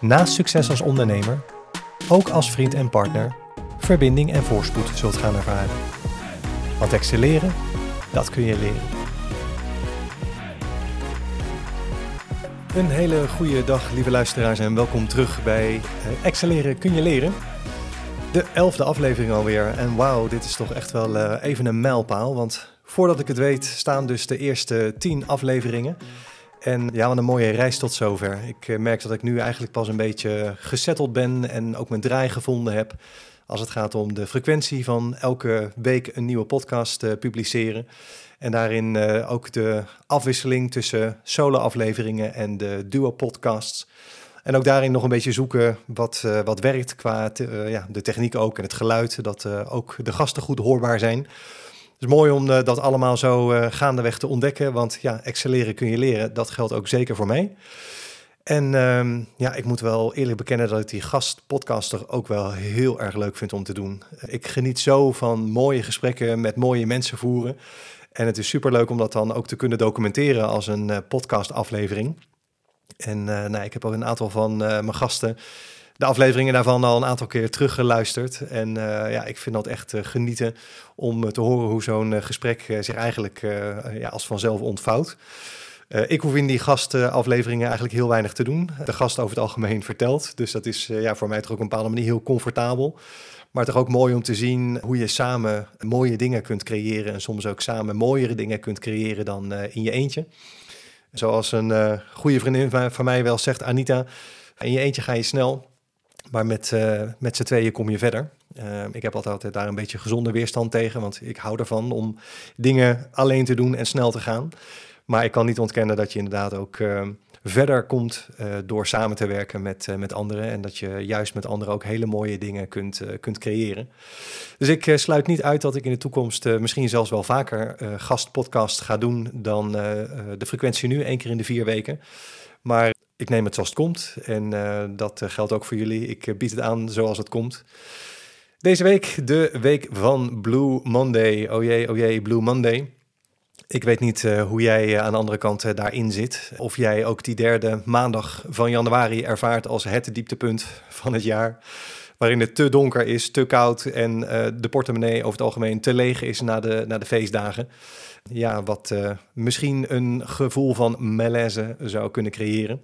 naast succes als ondernemer ook als vriend en partner verbinding en voorspoed zult gaan ervaren. Want excelleren, dat kun je leren. Een hele goede dag, lieve luisteraars, en welkom terug bij eh, Excelleren kun je leren. De elfde aflevering alweer. En wauw, dit is toch echt wel eh, even een mijlpaal. Want voordat ik het weet, staan dus de eerste tien afleveringen. En ja, wat een mooie reis tot zover. Ik eh, merk dat ik nu eigenlijk pas een beetje gesetteld ben en ook mijn draai gevonden heb. Als het gaat om de frequentie van elke week een nieuwe podcast uh, publiceren. En daarin uh, ook de afwisseling tussen solo-afleveringen en de duo-podcasts. En ook daarin nog een beetje zoeken wat, wat werkt qua ja, de techniek ook en het geluid. Dat ook de gasten goed hoorbaar zijn. Het is mooi om uh, dat allemaal zo uh, gaandeweg te ontdekken, want ja, excelleren kun je leren. Dat geldt ook zeker voor mij. En um, ja, ik moet wel eerlijk bekennen dat ik die gastpodcaster ook wel heel erg leuk vind om te doen. Ik geniet zo van mooie gesprekken met mooie mensen voeren. En het is super leuk om dat dan ook te kunnen documenteren als een uh, podcastaflevering. En nou, ik heb ook een aantal van mijn gasten de afleveringen daarvan al een aantal keer teruggeluisterd. En uh, ja, ik vind dat echt uh, genieten om uh, te horen hoe zo'n gesprek zich eigenlijk ja, als vanzelf ontvouwt. ik hoef in die gastafleveringen eigenlijk heel weinig te doen. De gast over het algemeen vertelt. Dus dat is ja, voor mij toch ook op een bepaalde manier heel comfortabel. Maar toch ook mooi om te zien hoe je samen mooie dingen kunt creëren. En soms ook samen mooiere dingen kunt creëren dan in je eentje. Zoals een goede vriendin van mij wel zegt, Anita. In je eentje ga je snel. Maar met, uh, met z'n tweeën kom je verder. Uh, ik heb altijd daar een beetje gezonde weerstand tegen, want ik hou ervan om dingen alleen te doen en snel te gaan. Maar ik kan niet ontkennen dat je inderdaad ook verder komt door samen te werken met, met anderen. En dat je juist met anderen ook hele mooie dingen kunt, kunt creëren. Dus ik sluit niet uit dat ik in de toekomst misschien zelfs wel vaker gastpodcast ga doen dan de frequentie nu, één keer in de vier weken. Maar ik neem het zoals het komt en uh, dat eh, geldt ook voor jullie. Ik uh, bied het aan zoals het komt. Deze week de week van Blue Monday. Oh jee, oh jee, Blue Monday. Ik weet niet hoe jij aan de andere kant daarin zit. Of jij ook die derde maandag van januari ervaart als het dieptepunt van het jaar. Waarin het te donker is, te koud en de portemonnee over het algemeen te leeg is na de, na de feestdagen ja, wat uh, misschien een gevoel van malaise zou kunnen creëren.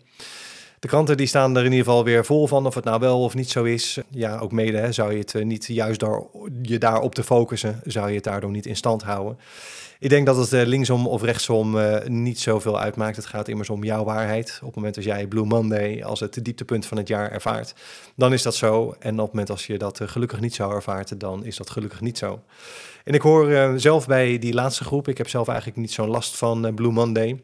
De kranten die staan er in ieder geval weer vol van, of het nou wel of niet zo is. Ja, ook mede hè, zou je het eh, niet juist daar, je daarop te focussen, zou je het daardoor niet in stand houden. Ik denk dat het uh, linksom of rechtsom uh, niet zoveel uitmaakt. Het gaat immers om jouw waarheid. Op het moment dat jij Blue Monday als het dieptepunt van het jaar ervaart, dan is dat zo. En op het moment als je dat uh, gelukkig niet zou ervaart, dan is dat gelukkig niet zo. En ik hoor zelf bij die laatste groep, ik heb zelf eigenlijk niet zo'n last van Blue Monday.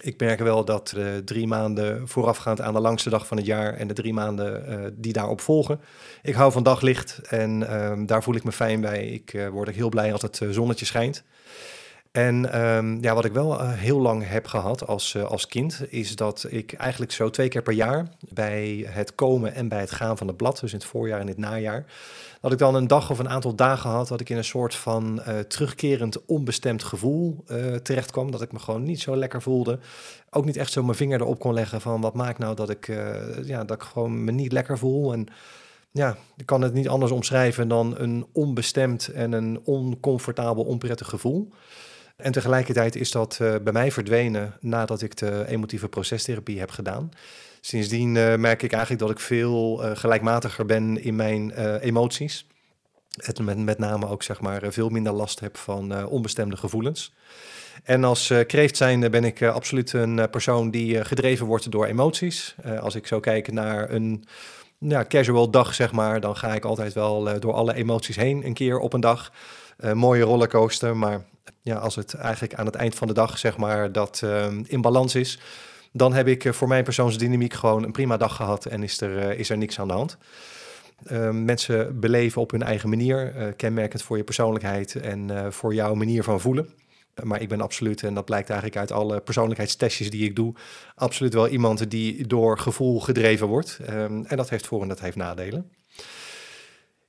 Ik merk wel dat drie maanden voorafgaand aan de langste dag van het jaar en de drie maanden die daarop volgen. Ik hou van daglicht en uh, daar voel ik me fijn bij. Ik word heel blij als het zonnetje schijnt. En um, ja, wat ik wel uh, heel lang heb gehad als, uh, als kind, is dat ik eigenlijk zo twee keer per jaar bij het komen en bij het gaan van het blad, dus in het voorjaar en in het najaar, dat ik dan een dag of een aantal dagen had dat ik in een soort van uh, terugkerend onbestemd gevoel terecht kwam. Dat ik me gewoon niet zo lekker voelde. Ook niet echt zo mijn vinger erop kon leggen van wat maakt nou dat ik, ja, dat ik gewoon me niet lekker voel. En ja, ik kan het niet anders omschrijven dan een onbestemd en een oncomfortabel, onprettig gevoel. En tegelijkertijd is dat uh, bij mij verdwenen nadat ik de emotieve procestherapie heb gedaan. Sindsdien uh, merk ik eigenlijk dat ik veel uh, gelijkmatiger ben in mijn emoties. Met, met name ook zeg maar, veel minder last heb van onbestemde gevoelens. En als kreeft zijnde ben ik absoluut een persoon die gedreven wordt door emoties. als ik zo kijk naar een ja, casual dag, zeg maar, dan ga ik altijd wel door alle emoties heen een keer op een dag. mooie rollercoaster, maar ja, als het eigenlijk aan het eind van de dag, zeg maar, dat uh, in balans is, dan heb ik voor mijn persoonsdynamiek gewoon een prima dag gehad en is er, is er niks aan de hand. mensen beleven op hun eigen manier, kenmerkend voor je persoonlijkheid en voor jouw manier van voelen. Maar ik ben absoluut, en dat blijkt eigenlijk uit alle persoonlijkheidstestjes die ik doe, absoluut wel iemand die door gevoel gedreven wordt. Um, en dat heeft voor- en dat heeft nadelen.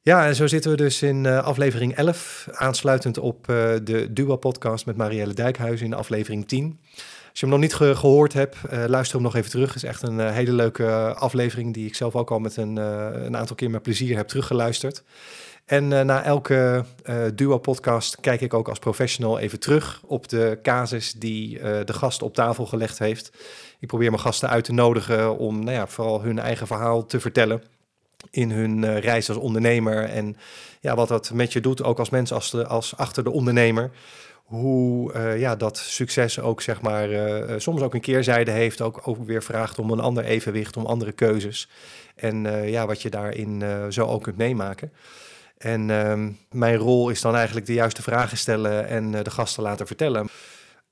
Ja, en zo zitten we dus in uh, aflevering 11, aansluitend op uh, de Duo-podcast met Marielle Dijkhuizen in aflevering 10. Als je hem nog niet ge gehoord hebt, uh, luister hem nog even terug. Het is echt een hele leuke aflevering die ik zelf ook al met een, een aantal keer met plezier heb teruggeluisterd. En na elke Duo-podcast kijk ik ook als professional even terug op de casus die de gast op tafel gelegd heeft. Ik probeer mijn gasten uit te nodigen om nou ja, vooral hun eigen verhaal te vertellen in hun reis als ondernemer. En ja, wat dat met je doet, ook als mens, als, de, als achter de ondernemer. Hoe ja, dat succes ook, zeg maar, soms ook een keerzijde heeft. Ook, ook weer vraagt om een ander evenwicht, om andere keuzes. En ja, wat je daarin zo ook kunt meemaken. En um, mijn rol is dan eigenlijk de juiste vragen stellen en de gasten laten vertellen.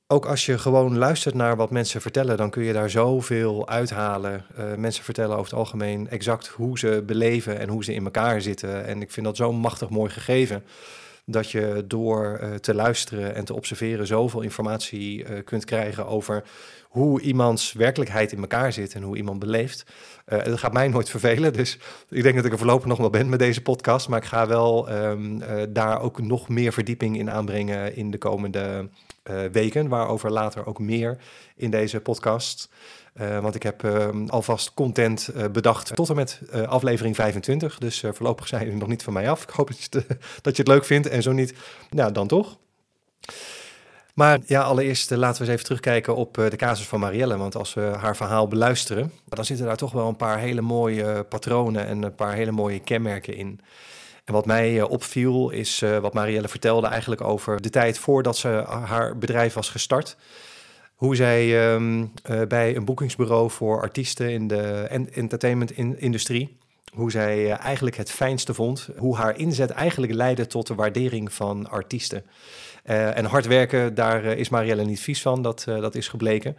Ook als je gewoon luistert naar wat mensen vertellen, dan kun je daar zoveel uithalen. Uh, mensen vertellen over het algemeen exact hoe ze beleven en hoe ze in elkaar zitten. En ik vind dat zo'n machtig mooi gegeven. Dat je door uh, te luisteren en te observeren zoveel informatie kunt krijgen over hoe iemands werkelijkheid in elkaar zit en hoe iemand beleeft. Uh, dat gaat mij nooit vervelen, dus ik denk dat ik er voorlopig nog wel ben met deze podcast. Maar ik ga wel um, uh, daar ook nog meer verdieping in aanbrengen in de komende uh, weken, waarover later ook meer in deze podcast. Want ik heb uh, alvast content bedacht tot en met aflevering 25. Dus voorlopig zijn jullie nog niet van mij af. Ik hoop dat je, het, dat je het leuk vindt en zo niet, nou dan toch. Maar ja, allereerst laten we eens even terugkijken op de casus van Marielle. Want als we haar verhaal beluisteren, dan zitten daar toch wel een paar hele mooie patronen en een paar hele mooie kenmerken in. En wat mij opviel is wat Marielle vertelde eigenlijk over de tijd voordat ze haar bedrijf was gestart hoe zij uh, bij een boekingsbureau voor artiesten in de entertainment-industrie, hoe zij eigenlijk het fijnste vond, hoe haar inzet eigenlijk leidde tot de waardering van artiesten. Uh, en hard werken, daar is Marielle niet vies van, dat, dat is gebleken.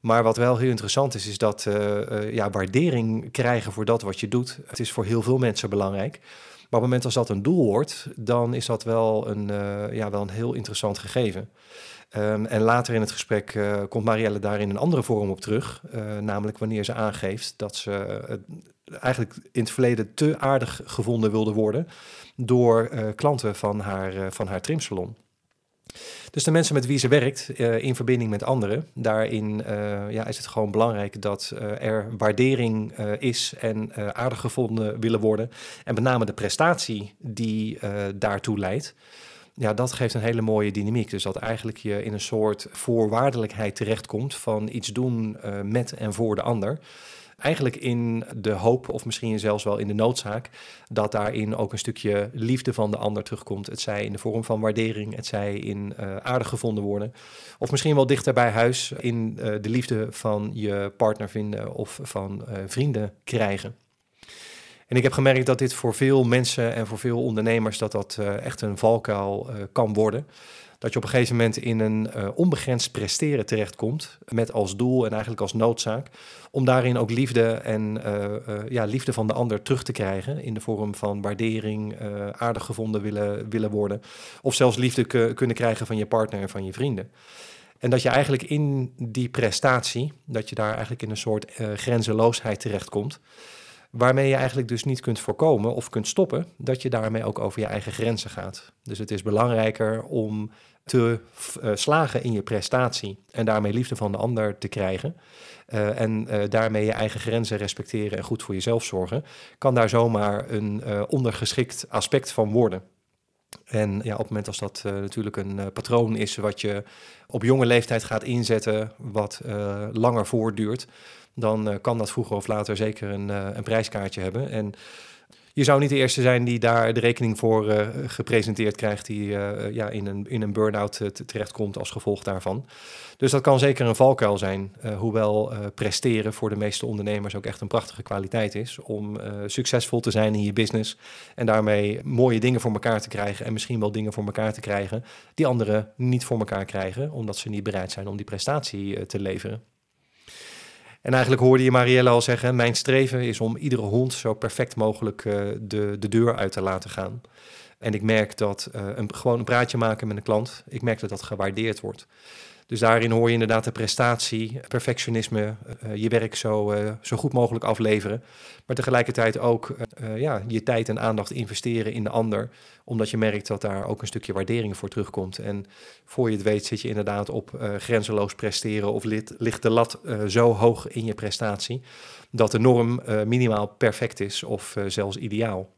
Maar wat wel heel interessant is, is dat ja, waardering krijgen voor dat wat je doet, het is voor heel veel mensen belangrijk. Maar op het moment als dat een doel wordt, dan is dat wel een, ja, wel een heel interessant gegeven. Um, en later in het gesprek komt Marielle daar in een andere vorm op terug. Namelijk wanneer ze aangeeft dat ze eigenlijk in het verleden te aardig gevonden wilde worden door klanten van haar, van haar trimsalon. Dus de mensen met wie ze werkt in verbinding met anderen, daarin ja, is het gewoon belangrijk dat er waardering is en aardig gevonden willen worden. En met name de prestatie die daartoe leidt ja, dat geeft een hele mooie dynamiek. Dus dat eigenlijk je in een soort voorwaardelijkheid terechtkomt van iets doen met en voor de ander. Eigenlijk in de hoop, of misschien zelfs wel in de noodzaak, dat daarin ook een stukje liefde van de ander terugkomt. Het zij in de vorm van waardering, het zij in uh, aardig gevonden worden. Of misschien wel dichter bij huis in uh, de liefde van je partner vinden of van vrienden krijgen. En ik heb gemerkt dat dit voor veel mensen en voor veel ondernemers dat dat echt een valkuil kan worden. Dat je op een gegeven moment in een uh, onbegrensd presteren terechtkomt met als doel en eigenlijk als noodzaak om daarin ook liefde en ja, liefde van de ander terug te krijgen in de vorm van waardering, aardig gevonden willen, willen worden of zelfs liefde kunnen krijgen van je partner en van je vrienden. En dat je eigenlijk in die prestatie, dat je daar eigenlijk in een soort grenzeloosheid terechtkomt waarmee je eigenlijk dus niet kunt voorkomen of kunt stoppen dat je daarmee ook over je eigen grenzen gaat. Dus het is belangrijker om te uh, slagen in je prestatie en daarmee liefde van de ander te krijgen. Uh, en uh, daarmee je eigen grenzen respecteren en goed voor jezelf zorgen, kan daar zomaar een ondergeschikt aspect van worden. En ja, op het moment als dat natuurlijk een patroon is wat je op jonge leeftijd gaat inzetten, wat langer voortduurt, dan kan dat vroeger of later zeker een, een prijskaartje hebben. En je zou niet de eerste zijn die daar de rekening voor uh, gepresenteerd krijgt, die ja, in een, in een burn-out terechtkomt als gevolg daarvan. Dus dat kan zeker een valkuil zijn, hoewel presteren voor de meeste ondernemers ook echt een prachtige kwaliteit is om succesvol te zijn in je business en daarmee mooie dingen voor elkaar te krijgen en misschien wel dingen voor elkaar te krijgen die anderen niet voor elkaar krijgen, omdat ze niet bereid zijn om die prestatie te leveren. En eigenlijk hoorde je Marielle al zeggen: Mijn streven is om iedere hond zo perfect mogelijk de, de deur uit te laten gaan. En ik merk dat een, gewoon een praatje maken met een klant, ik merk dat dat gewaardeerd wordt. Dus daarin hoor je inderdaad de prestatie, perfectionisme, uh, je werk zo, uh, zo goed mogelijk afleveren. Maar tegelijkertijd ook ja, je tijd en aandacht investeren in de ander. Omdat je merkt dat daar ook een stukje waardering voor terugkomt. En voor je het weet zit je inderdaad op grenzeloos presteren of ligt de lat zo hoog in je prestatie. Dat de norm minimaal perfect is of zelfs ideaal.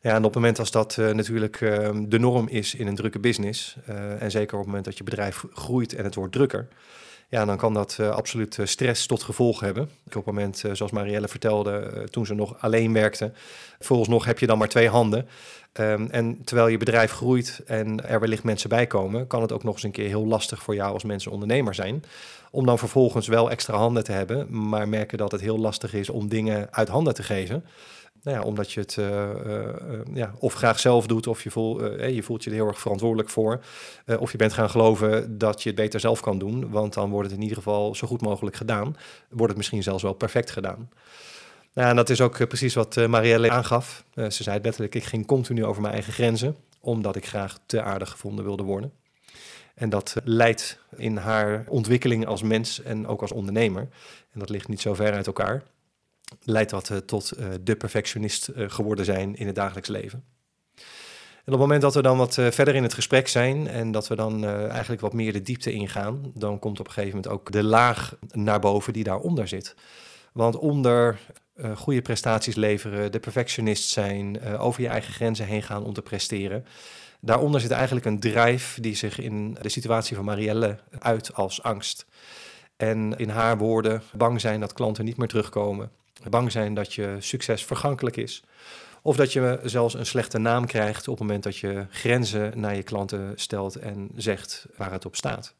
Ja, en op het moment als dat uh, natuurlijk uh, de norm is in een drukke business, uh, en zeker op het moment dat je bedrijf groeit en het wordt drukker, ja, dan kan dat absoluut stress tot gevolg hebben. Op het moment, zoals Marielle vertelde, toen ze nog alleen werkte, nog heb je dan maar twee handen. Um, en terwijl je bedrijf groeit en er wellicht mensen bij komen, kan het ook nog eens een keer heel lastig voor jou als mensen ondernemer zijn. Om dan vervolgens wel extra handen te hebben, maar merken dat het heel lastig is om dingen uit handen te geven. Nou ja, omdat je het uh, uh, ja, of graag zelf doet, of je, voel, uh, je voelt je er heel erg verantwoordelijk voor. of je bent gaan geloven dat je het beter zelf kan doen, want dan wordt het in ieder geval zo goed mogelijk gedaan. Wordt het misschien zelfs wel perfect gedaan. Nou, en dat is ook precies wat Marielle aangaf. ze zei het letterlijk, ik ging continu over mijn eigen grenzen, omdat ik graag te aardig gevonden wilde worden. En dat leidt in haar ontwikkeling als mens en ook als ondernemer. En dat ligt niet zo ver uit elkaar leidt dat uh, tot uh, de perfectionist uh, geworden zijn in het dagelijks leven. En op het moment dat we dan wat verder in het gesprek zijn en dat we dan eigenlijk wat meer de diepte ingaan, dan komt op een gegeven moment ook de laag naar boven die daaronder zit. Want onder goede prestaties leveren, de perfectionist zijn, over je eigen grenzen heen gaan om te presteren. Daaronder zit eigenlijk een drive die zich in de situatie van Marielle uit als angst. En in haar woorden bang zijn dat klanten niet meer terugkomen bang zijn dat je succes vergankelijk is. Of dat je zelfs een slechte naam krijgt op het moment dat je grenzen naar je klanten stelt en zegt waar het op staat.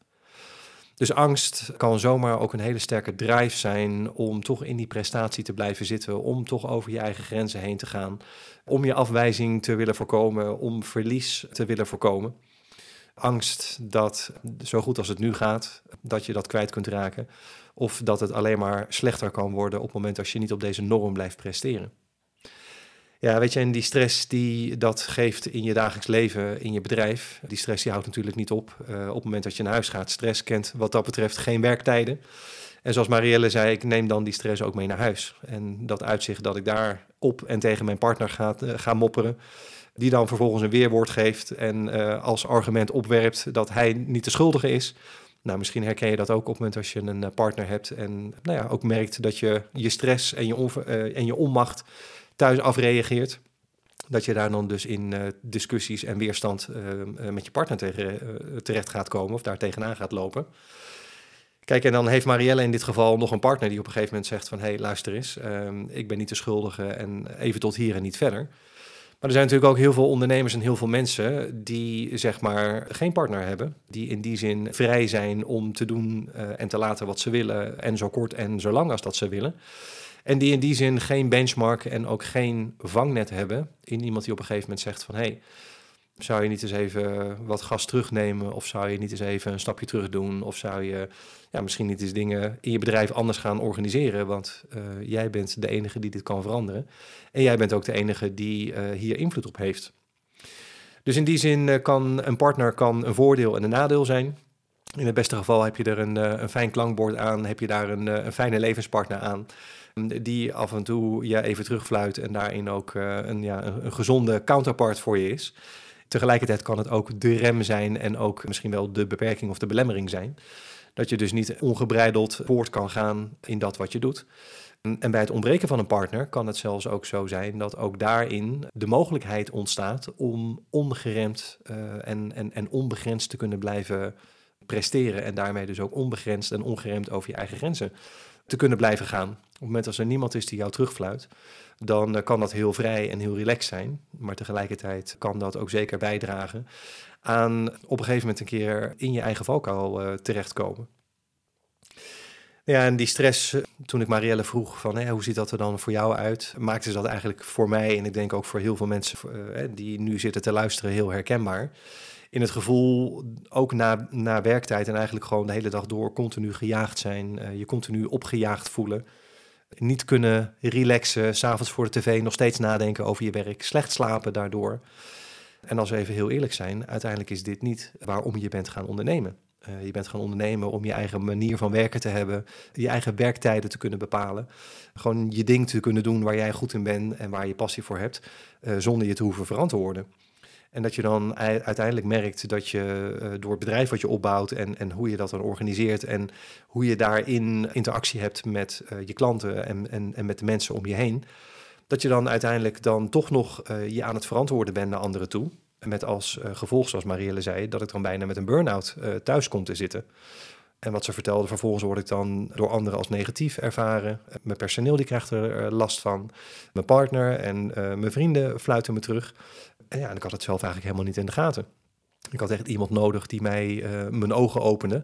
Dus angst kan zomaar ook een hele sterke drive zijn om toch in die prestatie te blijven zitten, om toch over je eigen grenzen heen te gaan, om je afwijzing te willen voorkomen, om verlies te willen voorkomen. Angst dat zo goed als het nu gaat, dat je dat kwijt kunt raken. Of dat het alleen maar slechter kan worden op het moment als je niet op deze norm blijft presteren. Ja, weet je, en die stress die dat geeft in je dagelijks leven, in je bedrijf, die stress die houdt natuurlijk niet op. Uh, op het moment dat je naar huis gaat, stress kent wat dat betreft geen werktijden. En zoals Marielle zei, ik neem dan die stress ook mee naar huis. En dat uitzicht dat ik daar op en tegen mijn partner ga, uh, ga mopperen, die dan vervolgens een weerwoord geeft en uh, als argument opwerpt dat hij niet de schuldige is. Nou, misschien herken je dat ook op het moment als je een eh, partner hebt en nou ja, ook merkt dat je je stress en je, uh, en je onmacht thuis afreageert. Dat je daar dan dus in discussies en weerstand met je partner tegen, terecht gaat komen of daar tegenaan gaat lopen. Kijk, en dan heeft Marielle in dit geval nog een partner die op een gegeven moment zegt van... hé, hey, luister eens, ehm, ik ben niet de schuldige en even tot hier en niet verder. Maar er zijn natuurlijk ook heel veel ondernemers en heel veel mensen die zeg maar geen partner hebben. Die in die zin vrij zijn om te doen uh, en te laten wat ze willen. En zo kort en zo lang als dat ze willen. En die in die zin geen benchmark en ook geen vangnet hebben in iemand die op een gegeven moment zegt van hé, hey, zou je niet eens even wat gas terugnemen? Of zou je niet eens even een stapje terug doen? Of zou je ja, misschien niet eens dingen in je bedrijf anders gaan organiseren? Want uh, jij bent de enige die dit kan veranderen. En jij bent ook de enige die uh, hier invloed op heeft. Dus in die zin uh, kan een partner kan een voordeel en een nadeel zijn. In het beste geval heb je er een, een fijn klankbord aan, heb je daar een, een fijne levenspartner aan die af en toe je even terugfluit en daarin ook een, ja, een gezonde counterpart voor je is. Tegelijkertijd kan het ook de rem zijn en ook misschien wel de beperking of de belemmering zijn. Dat je dus niet ongebreideld voort kan gaan in dat wat je doet. En bij het ontbreken van een partner kan het zelfs ook zo zijn dat ook daarin de mogelijkheid ontstaat om ongeremd uh, en, en, en onbegrensd te kunnen blijven presteren. En daarmee dus ook onbegrensd en ongeremd over je eigen grenzen te kunnen blijven gaan. Op het moment als er niemand is die jou terugfluit, dan eh, kan dat heel vrij en heel relaxed zijn. Maar tegelijkertijd kan dat ook zeker bijdragen aan op een gegeven moment een keer in je eigen valkuil uh, terechtkomen. Ja, en die stress, eh, toen ik Marielle vroeg van hoe ziet dat er dan voor jou uit, maakte ze dat eigenlijk voor mij en ik denk ook voor heel veel mensen die nu zitten te luisteren heel herkenbaar. in het gevoel, ook na, na werktijd en eigenlijk gewoon de hele dag door continu gejaagd zijn. Je continu opgejaagd voelen. Niet kunnen relaxen, s'avonds voor de tv nog steeds nadenken over je werk. Slecht slapen daardoor. En als we even heel eerlijk zijn, uiteindelijk is dit niet waarom je bent gaan ondernemen. Uh, je bent gaan ondernemen om je eigen manier van werken te hebben, je eigen werktijden te kunnen bepalen. Gewoon je ding te kunnen doen waar jij goed in bent en waar je passie voor hebt, uh, zonder je te hoeven verantwoorden. En dat je dan uiteindelijk merkt dat je uh, door het bedrijf wat je opbouwt en, en hoe je dat dan organiseert en hoe je daarin interactie hebt met je klanten en, en, en met de mensen om je heen, dat je dan uiteindelijk dan toch nog je aan het verantwoorden bent naar anderen toe. Met als gevolg, zoals Marielle zei, dat ik dan bijna met een burn-out thuis kom te zitten. En wat ze vertelde, vervolgens word ik dan door anderen als negatief ervaren. Mijn personeel die krijgt er last van. Mijn partner en mijn vrienden fluiten me terug. En ja, en ik had het zelf eigenlijk helemaal niet in de gaten. Ik had echt iemand nodig die mij mijn ogen opende.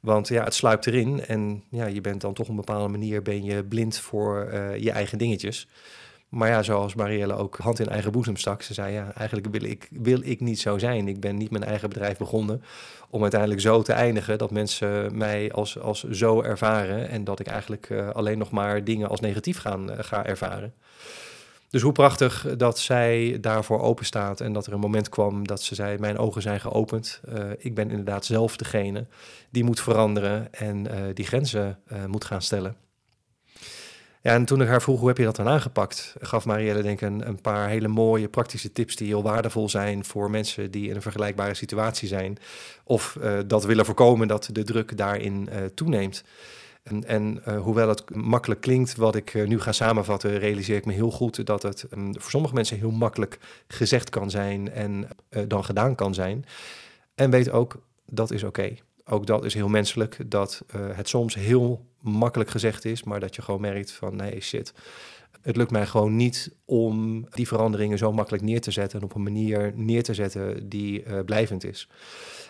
Want ja, het sluipt erin. En ja, je bent dan toch op een bepaalde manier ben je blind voor je eigen dingetjes. Maar ja, zoals Marielle ook hand in eigen boezem stak. Ze zei, ja, eigenlijk wil ik, wil ik niet zo zijn. Ik ben niet mijn eigen bedrijf begonnen om uiteindelijk zo te eindigen... dat mensen mij als, als zo ervaren... en dat ik eigenlijk uh, alleen nog maar dingen als negatief gaan, ga ervaren. Dus hoe prachtig dat zij daarvoor open staat... en dat er een moment kwam dat ze zei, mijn ogen zijn geopend. Uh, ik ben inderdaad zelf degene die moet veranderen... en die grenzen moet gaan stellen. Ja, en toen ik haar vroeg hoe heb je dat dan aangepakt, gaf Marielle denk ik een, een, paar hele mooie praktische tips die heel waardevol zijn voor mensen die in een vergelijkbare situatie zijn of dat willen voorkomen dat de druk daarin toeneemt. En, en uh, hoewel het makkelijk klinkt wat ik nu ga samenvatten, realiseer ik me heel goed dat het um, voor sommige mensen heel makkelijk gezegd kan zijn en dan gedaan kan zijn. En weet ook, dat is oké. Ook dat is heel menselijk, dat het soms heel makkelijk gezegd is, maar dat je gewoon merkt van nee shit. Het lukt mij gewoon niet om die veranderingen zo makkelijk neer te zetten en op een manier neer te zetten die blijvend is.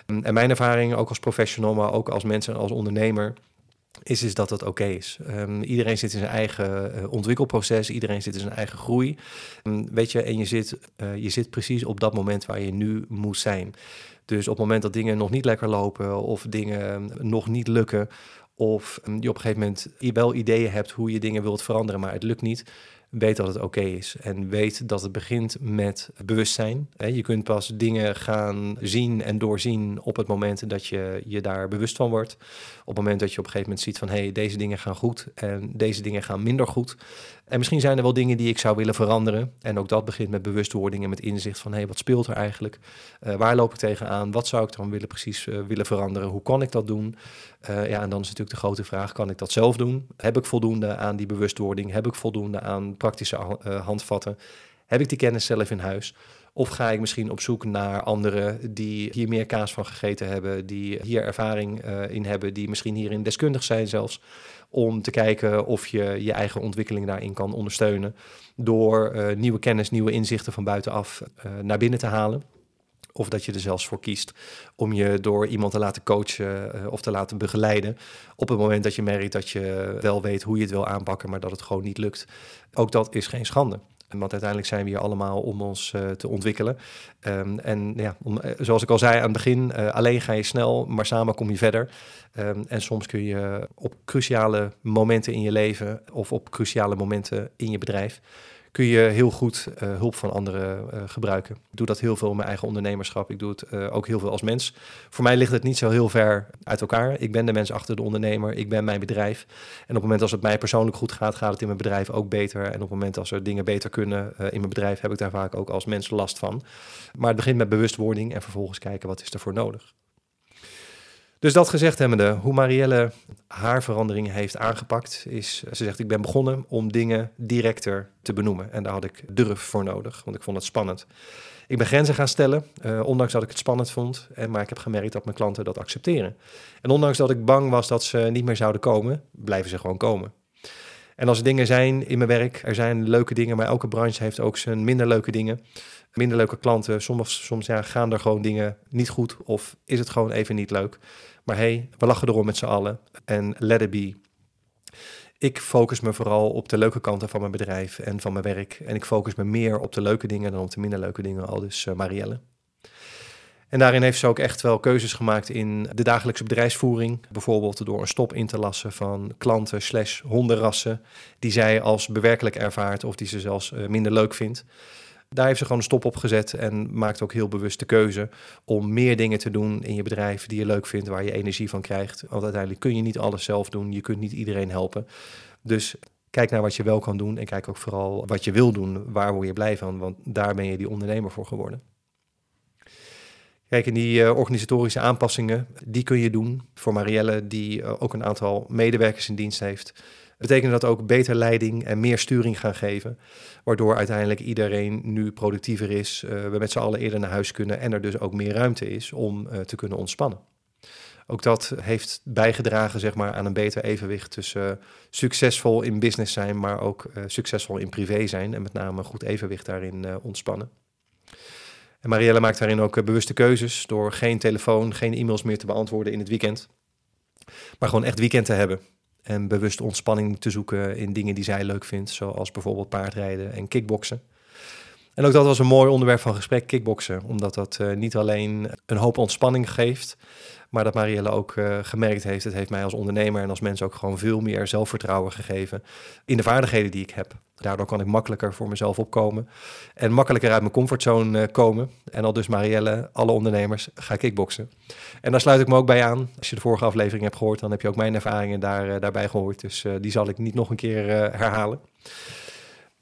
En mijn ervaring, ook als professional, maar ook als mens en als ondernemer, is, is dat het oké is. Um, iedereen zit in zijn eigen uh, ontwikkelproces, iedereen zit in zijn eigen groei. Um, weet je, en je zit, uh, je zit precies op dat moment waar je nu moet zijn. Dus op het moment dat dingen nog niet lekker lopen of dingen nog niet lukken, of je op een gegeven moment wel ideeën hebt hoe je dingen wilt veranderen, maar het lukt niet weet dat het oké is. En weet dat het begint met bewustzijn. Je kunt pas dingen gaan zien en doorzien op het moment dat je je daar bewust van wordt. Op het moment dat je op een gegeven moment ziet van hé, hey, deze dingen gaan goed en deze dingen gaan minder goed. En misschien zijn er wel dingen die ik zou willen veranderen. En ook dat begint met bewustwording en met inzicht van hé, hey, wat speelt er eigenlijk? Uh, waar loop ik tegenaan? Wat zou ik dan willen precies uh, willen veranderen? Hoe kan ik dat doen? Uh, ja, en dan is natuurlijk de grote vraag, kan ik dat zelf doen? Heb ik voldoende aan die bewustwording? Heb ik voldoende aan praktische handvatten? Heb ik die kennis zelf in huis? Of ga ik misschien op zoek naar anderen die hier meer kaas van gegeten hebben, die hier ervaring uh, in hebben, die misschien hierin deskundig zijn zelfs, om te kijken of je je eigen ontwikkeling daarin kan ondersteunen door uh, nieuwe kennis, nieuwe inzichten van buitenaf uh, naar binnen te halen. Of dat je er zelfs voor kiest om je door iemand te laten coachen of te laten begeleiden. Op het moment dat je merkt dat je wel weet hoe je het wil aanpakken, maar dat het gewoon niet lukt. Ook dat is geen schande. Want uiteindelijk zijn we hier allemaal om ons uh, te ontwikkelen. Um, en ja, om, uh, zoals ik al zei aan het begin, uh, alleen ga je snel, maar samen kom je verder. Um, en soms kun je op cruciale momenten in je leven of op cruciale momenten in je bedrijf kun je heel goed uh, hulp van anderen uh, gebruiken. Ik doe dat heel veel in mijn eigen ondernemerschap. Ik doe het uh, ook heel veel als mens. Voor mij ligt het niet zo heel ver uit elkaar. Ik ben de mens achter de ondernemer. Ik ben mijn bedrijf. En op het moment als het mij persoonlijk goed gaat, gaat het in mijn bedrijf ook beter. En op het moment als er dingen beter kunnen in mijn bedrijf, heb ik daar vaak ook als mens last van. Maar het begint met bewustwording en vervolgens kijken wat is er voor nodig. Dus dat gezegd hebbende, hoe Marielle haar veranderingen heeft aangepakt, is, ze zegt, ik ben begonnen om dingen directer te benoemen. En daar had ik durf voor nodig, want ik vond het spannend. Ik ben grenzen gaan stellen, uh, ondanks dat ik het spannend vond. En, maar ik heb gemerkt dat mijn klanten dat accepteren. En ondanks dat ik bang was dat ze niet meer zouden komen, blijven ze gewoon komen. En als er dingen zijn in mijn werk, er zijn leuke dingen, maar elke branche heeft ook zijn minder leuke dingen. Minder leuke klanten, soms, soms ja, gaan er gewoon dingen niet goed of is het gewoon even niet leuk. Maar hey, we lachen erom met z'n allen en let it be. Ik focus me vooral op de leuke kanten van mijn bedrijf en van mijn werk. En ik focus me meer op de leuke dingen dan op de minder leuke dingen, al dus uh, Marielle. En daarin heeft ze ook echt wel keuzes gemaakt in de dagelijkse bedrijfsvoering. Bijvoorbeeld door een stop in te lassen van klanten slash hondenrassen die zij als bewerkelijk ervaart of die ze zelfs eh, minder leuk vindt. Daar heeft ze gewoon een stop op gezet en maakt ook heel bewust de keuze om meer dingen te doen in je bedrijf die je leuk vindt, waar je energie van krijgt. Want uiteindelijk kun je niet alles zelf doen, je kunt niet iedereen helpen. Dus kijk naar wat je wel kan doen en kijk ook vooral wat je wil doen. Waar word je blij van? Want daar ben je die ondernemer voor geworden. Kijk, en die uh, organisatorische aanpassingen, die kun je doen voor Marielle, die uh, ook een aantal medewerkers in dienst heeft. Betekent dat ook beter leiding en meer sturing gaan geven, waardoor uiteindelijk iedereen nu productiever is, uh, we met z'n allen eerder naar huis kunnen en er dus ook meer ruimte is om te kunnen ontspannen. Ook dat heeft bijgedragen zeg maar, aan een beter evenwicht tussen succesvol in business zijn, maar ook succesvol in privé zijn en met name een goed evenwicht daarin ontspannen. En Marielle maakt daarin ook eh, bewuste keuzes door geen telefoon, geen e-mails meer te beantwoorden in het weekend. Maar gewoon echt weekend te hebben. En bewust ontspanning te zoeken in dingen die zij leuk vindt, zoals bijvoorbeeld paardrijden en kickboksen. En ook dat was een mooi onderwerp van gesprek, kickboksen. Omdat dat uh, niet alleen een hoop ontspanning geeft, maar dat Marielle ook uh, gemerkt heeft, het heeft mij als ondernemer en als mens ook gewoon veel meer zelfvertrouwen gegeven in de vaardigheden die ik heb. Daardoor kan ik makkelijker voor mezelf opkomen en makkelijker uit mijn comfortzone uh, komen. En al dus Marielle, alle ondernemers, ga kickboksen. En daar sluit ik me ook bij aan. Als je de vorige aflevering hebt gehoord, dan heb je ook mijn ervaringen daar, daarbij gehoord. Dus die zal ik niet nog een keer herhalen.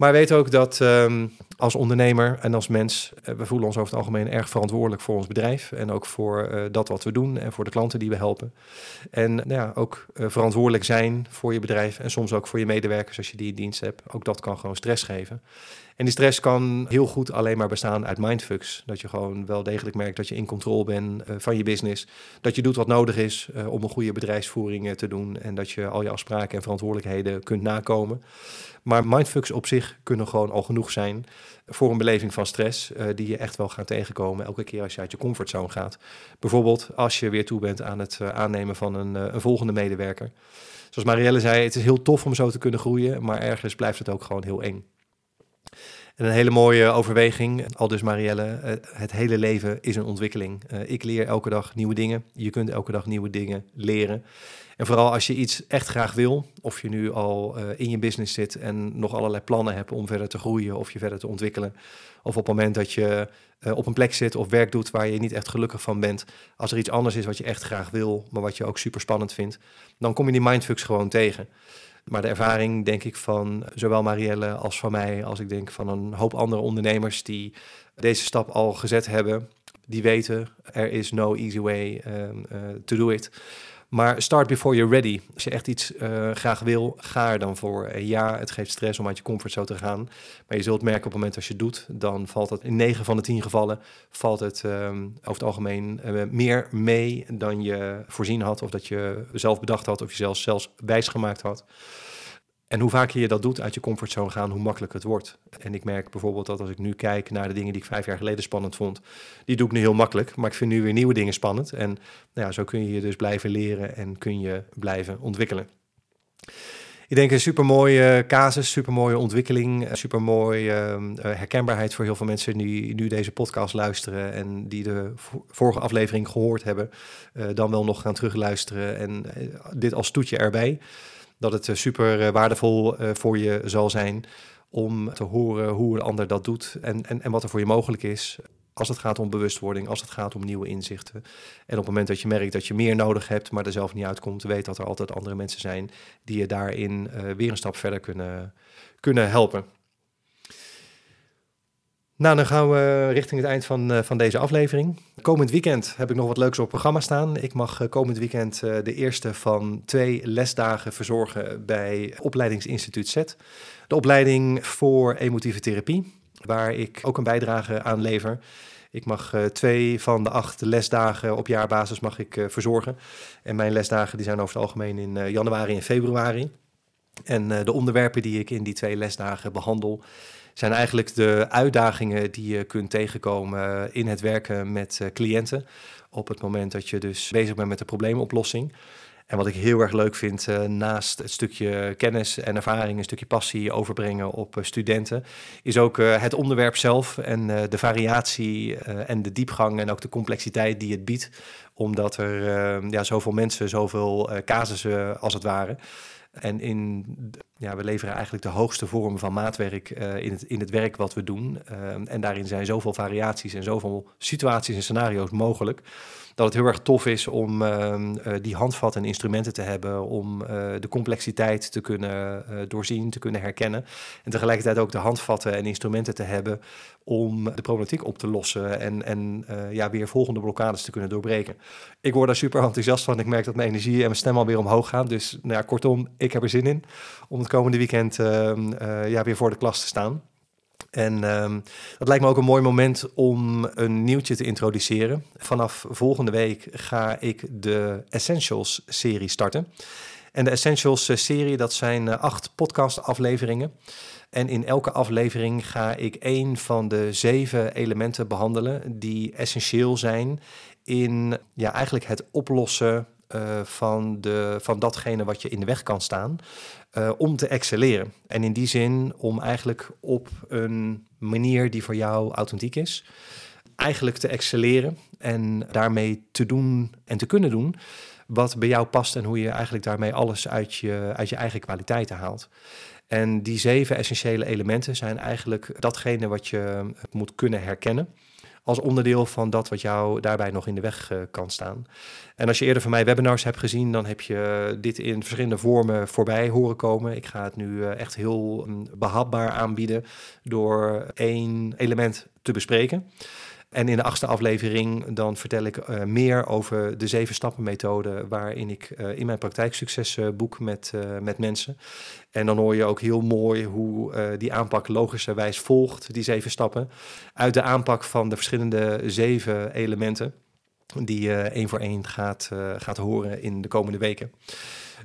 Maar weet ook dat um, als ondernemer en als mens, uh, we voelen ons over het algemeen erg verantwoordelijk voor ons bedrijf. En ook voor uh, dat wat we doen en voor de klanten die we helpen. En nou ja, ook uh, verantwoordelijk zijn voor je bedrijf en soms ook voor je medewerkers als je die in dienst hebt. Ook dat kan gewoon stress geven. En die stress kan heel goed alleen maar bestaan uit mindfucks. Dat je gewoon wel degelijk merkt dat je in controle bent van je business. Dat je doet wat nodig is om een goede bedrijfsvoering te doen. En dat je al je afspraken en verantwoordelijkheden kunt nakomen. Maar mindfucks op zich kunnen gewoon al genoeg zijn voor een beleving van stress die je echt wel gaat tegenkomen elke keer als je uit je comfortzone gaat. Bijvoorbeeld als je weer toe bent aan het aannemen van een, een volgende medewerker. Zoals Marielle zei, het is heel tof om zo te kunnen groeien, maar ergens blijft het ook gewoon heel eng. En een hele mooie overweging, al dus Marielle, eh, het hele leven is een ontwikkeling. Ik leer elke dag nieuwe dingen, je kunt elke dag nieuwe dingen leren. En vooral als je iets echt graag wil, of je nu al uh, in je business zit en nog allerlei plannen hebt om verder te groeien of je verder te ontwikkelen. Of op het moment dat je uh, op een plek zit of werk doet waar je niet echt gelukkig van bent. Als er iets anders is wat je echt graag wil, maar wat je ook super spannend vindt, dan kom je die mindfucks gewoon tegen. Maar de ervaring, denk ik, van zowel Marielle als van mij, als ik denk van een hoop andere ondernemers die deze stap al gezet hebben, die weten er is no easy way um, uh, to do it. Maar start before you're ready. Als je echt iets uh, graag wil, ga er dan voor. En ja, het geeft stress om uit je comfortzone te gaan. Maar je zult merken op het moment als je doet, dan valt het in 9 van de 10 gevallen valt het um, over het algemeen uh, meer mee dan je voorzien had. Of dat je zelf bedacht had, of je zelfs, zelfs wijsgemaakt had. En hoe vaker je dat doet, uit je comfortzone gaan, hoe makkelijker het wordt. En ik merk bijvoorbeeld dat als ik nu kijk naar de dingen die ik vijf jaar geleden spannend vond, die doe ik nu heel makkelijk. Maar ik vind nu weer nieuwe dingen spannend. En nou ja, zo kun je je dus blijven leren en kun je blijven ontwikkelen. Ik denk een supermooie casus, supermooie ontwikkeling, supermooie uh, herkenbaarheid voor heel veel mensen die nu deze podcast luisteren en die de vorige aflevering gehoord hebben, uh, dan wel nog gaan terugluisteren en uh, dit als toetje erbij dat het eh, super eh, waardevol eh, voor je zal zijn om te horen hoe een ander dat doet en, en, en wat er voor je mogelijk is als het gaat om bewustwording, als het gaat om nieuwe inzichten. En op het moment dat je merkt dat je meer nodig hebt, maar er zelf niet uitkomt, weet dat er altijd andere mensen zijn die je daarin weer een stap verder kunnen, kunnen helpen. Nou, dan gaan we richting het eind van, uh, van deze aflevering. Komend weekend heb ik nog wat leuks op programma staan. Ik mag uh, komend weekend uh, de eerste van twee lesdagen verzorgen bij opleidingsinstituut Z. De opleiding voor emotieve therapie, waar ik ook een bijdrage aan lever. Ik mag twee van de acht lesdagen op jaarbasis mag ik verzorgen. En mijn lesdagen die zijn over het algemeen in januari en februari. En de onderwerpen die ik in die twee lesdagen behandel zijn eigenlijk de uitdagingen die je kunt tegenkomen in het werken met uh, cliënten. Op het moment dat je dus bezig bent met de probleemoplossing. En wat ik heel erg leuk vind, uh, naast het stukje kennis en ervaring, een stukje passie overbrengen op uh, studenten, is ook het onderwerp zelf en de variatie en de diepgang en ook de complexiteit die het biedt. Omdat er ja, zoveel mensen, zoveel casussen als het ware. En in, ja, we leveren eigenlijk de hoogste vorm van maatwerk in, het, in het werk wat we doen. en daarin zijn zoveel variaties en zoveel situaties en scenario's mogelijk dat het heel erg tof is om ehm, eh, die handvat en instrumenten te hebben om eh, de complexiteit te kunnen doorzien, te kunnen herkennen. En tegelijkertijd ook de handvatten en instrumenten te hebben om de problematiek op te lossen en, en ja, weer volgende blokkades te kunnen doorbreken. Ik word daar super enthousiast van. Ik merk dat mijn energie en mijn stem alweer omhoog gaan. Dus nou ja, kortom, ik heb er zin in om het komende weekend ehm, ja, weer voor de klas te staan. En dat lijkt me ook een mooi moment om een nieuwtje te introduceren. Vanaf volgende week ga ik de Essentials serie starten. En de Essentials eh, serie, dat zijn uh, acht podcast afleveringen. En in elke aflevering ga ik één van de zeven elementen behandelen die essentieel zijn in ja, eigenlijk het oplossen uh, van, de, van datgene wat je in de weg kan staan. Om te excelleren. En in die zin om eigenlijk op een manier die voor jou authentiek is, eigenlijk te excelleren en daarmee te doen en te kunnen doen wat bij jou past en hoe je eigenlijk daarmee alles uit je, uit je eigen kwaliteiten haalt. En die zeven essentiële elementen zijn eigenlijk datgene wat je moet kunnen herkennen als onderdeel van dat wat jou daarbij nog in de weg uh, kan staan. En als je eerder van mij webinars hebt gezien, dan heb je dit in verschillende vormen voorbij horen komen. Ik ga het nu echt heel um, behapbaar aanbieden door één element te bespreken. En in de achtste aflevering dan vertel ik uh, meer over de zeven stappen methode waarin ik uh, in mijn praktijksucces uh, boek met, met mensen. En dan hoor je ook heel mooi hoe die aanpak logischerwijs volgt, die zeven stappen, uit de aanpak van de verschillende zeven elementen die je één voor één gaat, gaat horen in de komende weken.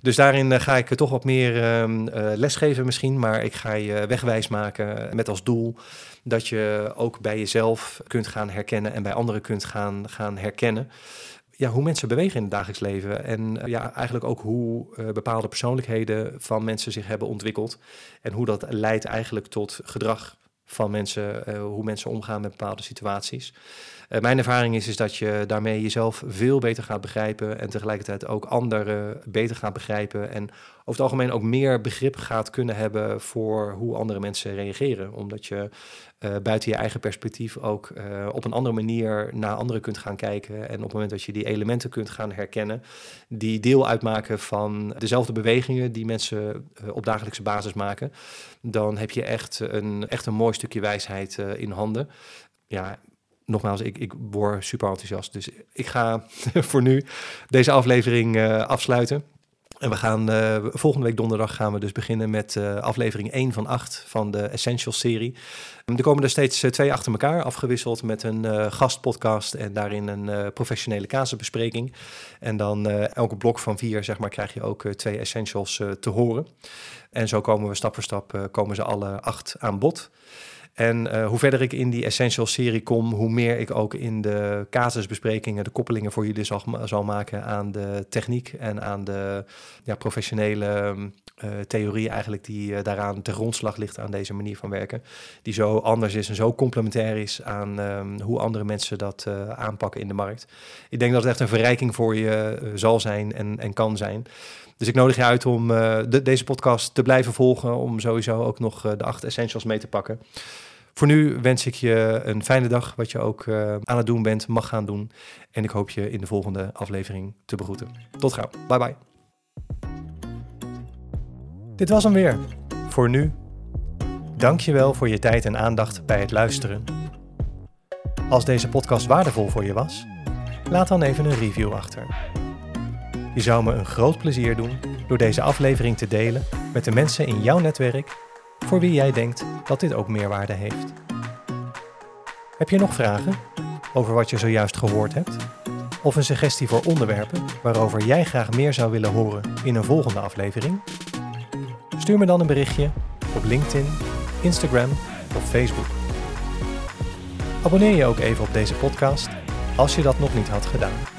Dus daarin ga ik toch wat meer uh, lesgeven misschien, maar ik ga je wegwijs maken met als doel dat je ook bij jezelf kunt gaan herkennen en bij anderen kunt gaan, gaan herkennen. Ja, hoe mensen bewegen in het dagelijks leven. En uh, ja, eigenlijk ook hoe bepaalde persoonlijkheden van mensen zich hebben ontwikkeld. En hoe dat leidt eigenlijk tot gedrag van mensen, hoe mensen omgaan met bepaalde situaties. Uh, mijn ervaring is, is dat je daarmee jezelf veel beter gaat begrijpen en tegelijkertijd ook anderen beter gaat begrijpen en over het algemeen ook meer begrip gaat kunnen hebben voor hoe andere mensen reageren. Omdat je uh, buiten je eigen perspectief ook uh, op een andere manier naar anderen kunt gaan kijken. En op het moment dat je die elementen kunt gaan herkennen, die deel uitmaken van dezelfde bewegingen die mensen op dagelijkse basis maken, dan heb je echt een, echt een mooi stukje wijsheid in handen. Ja, nogmaals, ik, ik word super enthousiast. Dus ik ga voor nu deze aflevering afsluiten. En we gaan uh, volgende week donderdag gaan we dus beginnen met uh, aflevering 1 van 8 van de Essentials serie. Er komen er steeds twee achter elkaar, afgewisseld met een gastpodcast en daarin een professionele casusbespreking. En dan elke blok van vier, zeg maar, krijg je ook twee Essentials te horen. En zo komen we stap voor stap, komen ze alle acht aan bod. En uh, hoe verder ik in die Essential serie kom, hoe meer ik ook in de casusbesprekingen de koppelingen voor jullie zal, zal maken aan de techniek en aan de ja, professionele uh, theorie eigenlijk die uh, daaraan te grondslag ligt aan deze manier van werken. Die zo anders is en zo complementair is aan um, hoe andere mensen dat aanpakken in de markt. Ik denk dat het echt een verrijking voor je zal zijn en, en kan zijn. Dus ik nodig je uit om de, deze podcast te blijven volgen, om sowieso ook nog de acht essentials mee te pakken. Voor nu wens ik je een fijne dag, wat je ook uh, aan het doen bent, mag gaan doen. En ik hoop je in de volgende aflevering te begroeten. Tot gauw. Bye bye. Dit was hem weer. Voor nu. Dank je wel voor je tijd en aandacht bij het luisteren. Als deze podcast waardevol voor je was, laat dan even een review achter. Je zou me een groot plezier doen door deze aflevering te delen met de mensen in jouw netwerk voor wie jij denkt dat dit ook meerwaarde heeft. Heb je nog vragen over wat je zojuist gehoord hebt? Of een suggestie voor onderwerpen waarover jij graag meer zou willen horen in een volgende aflevering? Stuur me dan een berichtje op LinkedIn, Instagram of Facebook. Abonneer je ook even op deze podcast als je dat nog niet had gedaan.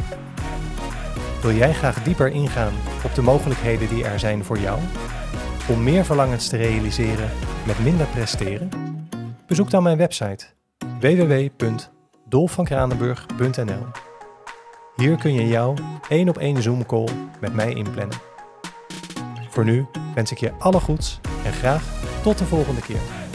Wil jij graag dieper ingaan op de mogelijkheden die er zijn voor jou? Om meer verlangens te realiseren met minder presteren? Bezoek dan mijn website www.dolfvankranenburg.nl Hier kun je jouw één op één Zoom call met mij inplannen. Voor nu wens ik je alle goeds en graag tot de volgende keer.